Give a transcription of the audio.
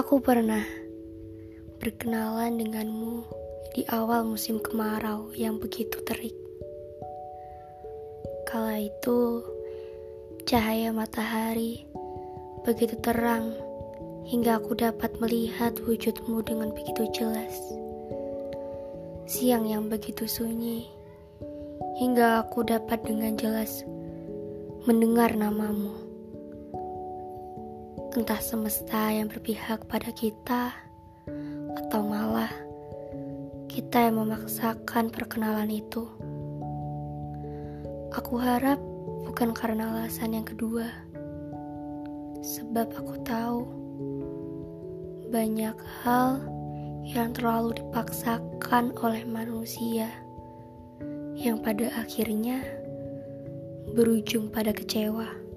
Aku pernah berkenalan denganmu di awal musim kemarau yang begitu terik. Kala itu, cahaya matahari begitu terang hingga aku dapat melihat wujudmu dengan begitu jelas. Siang yang begitu sunyi hingga aku dapat dengan jelas mendengar namamu entah semesta yang berpihak pada kita, atau malah kita yang memaksakan perkenalan itu. Aku harap bukan karena alasan yang kedua, sebab aku tahu banyak hal yang terlalu dipaksakan oleh manusia yang pada akhirnya berujung pada kecewa.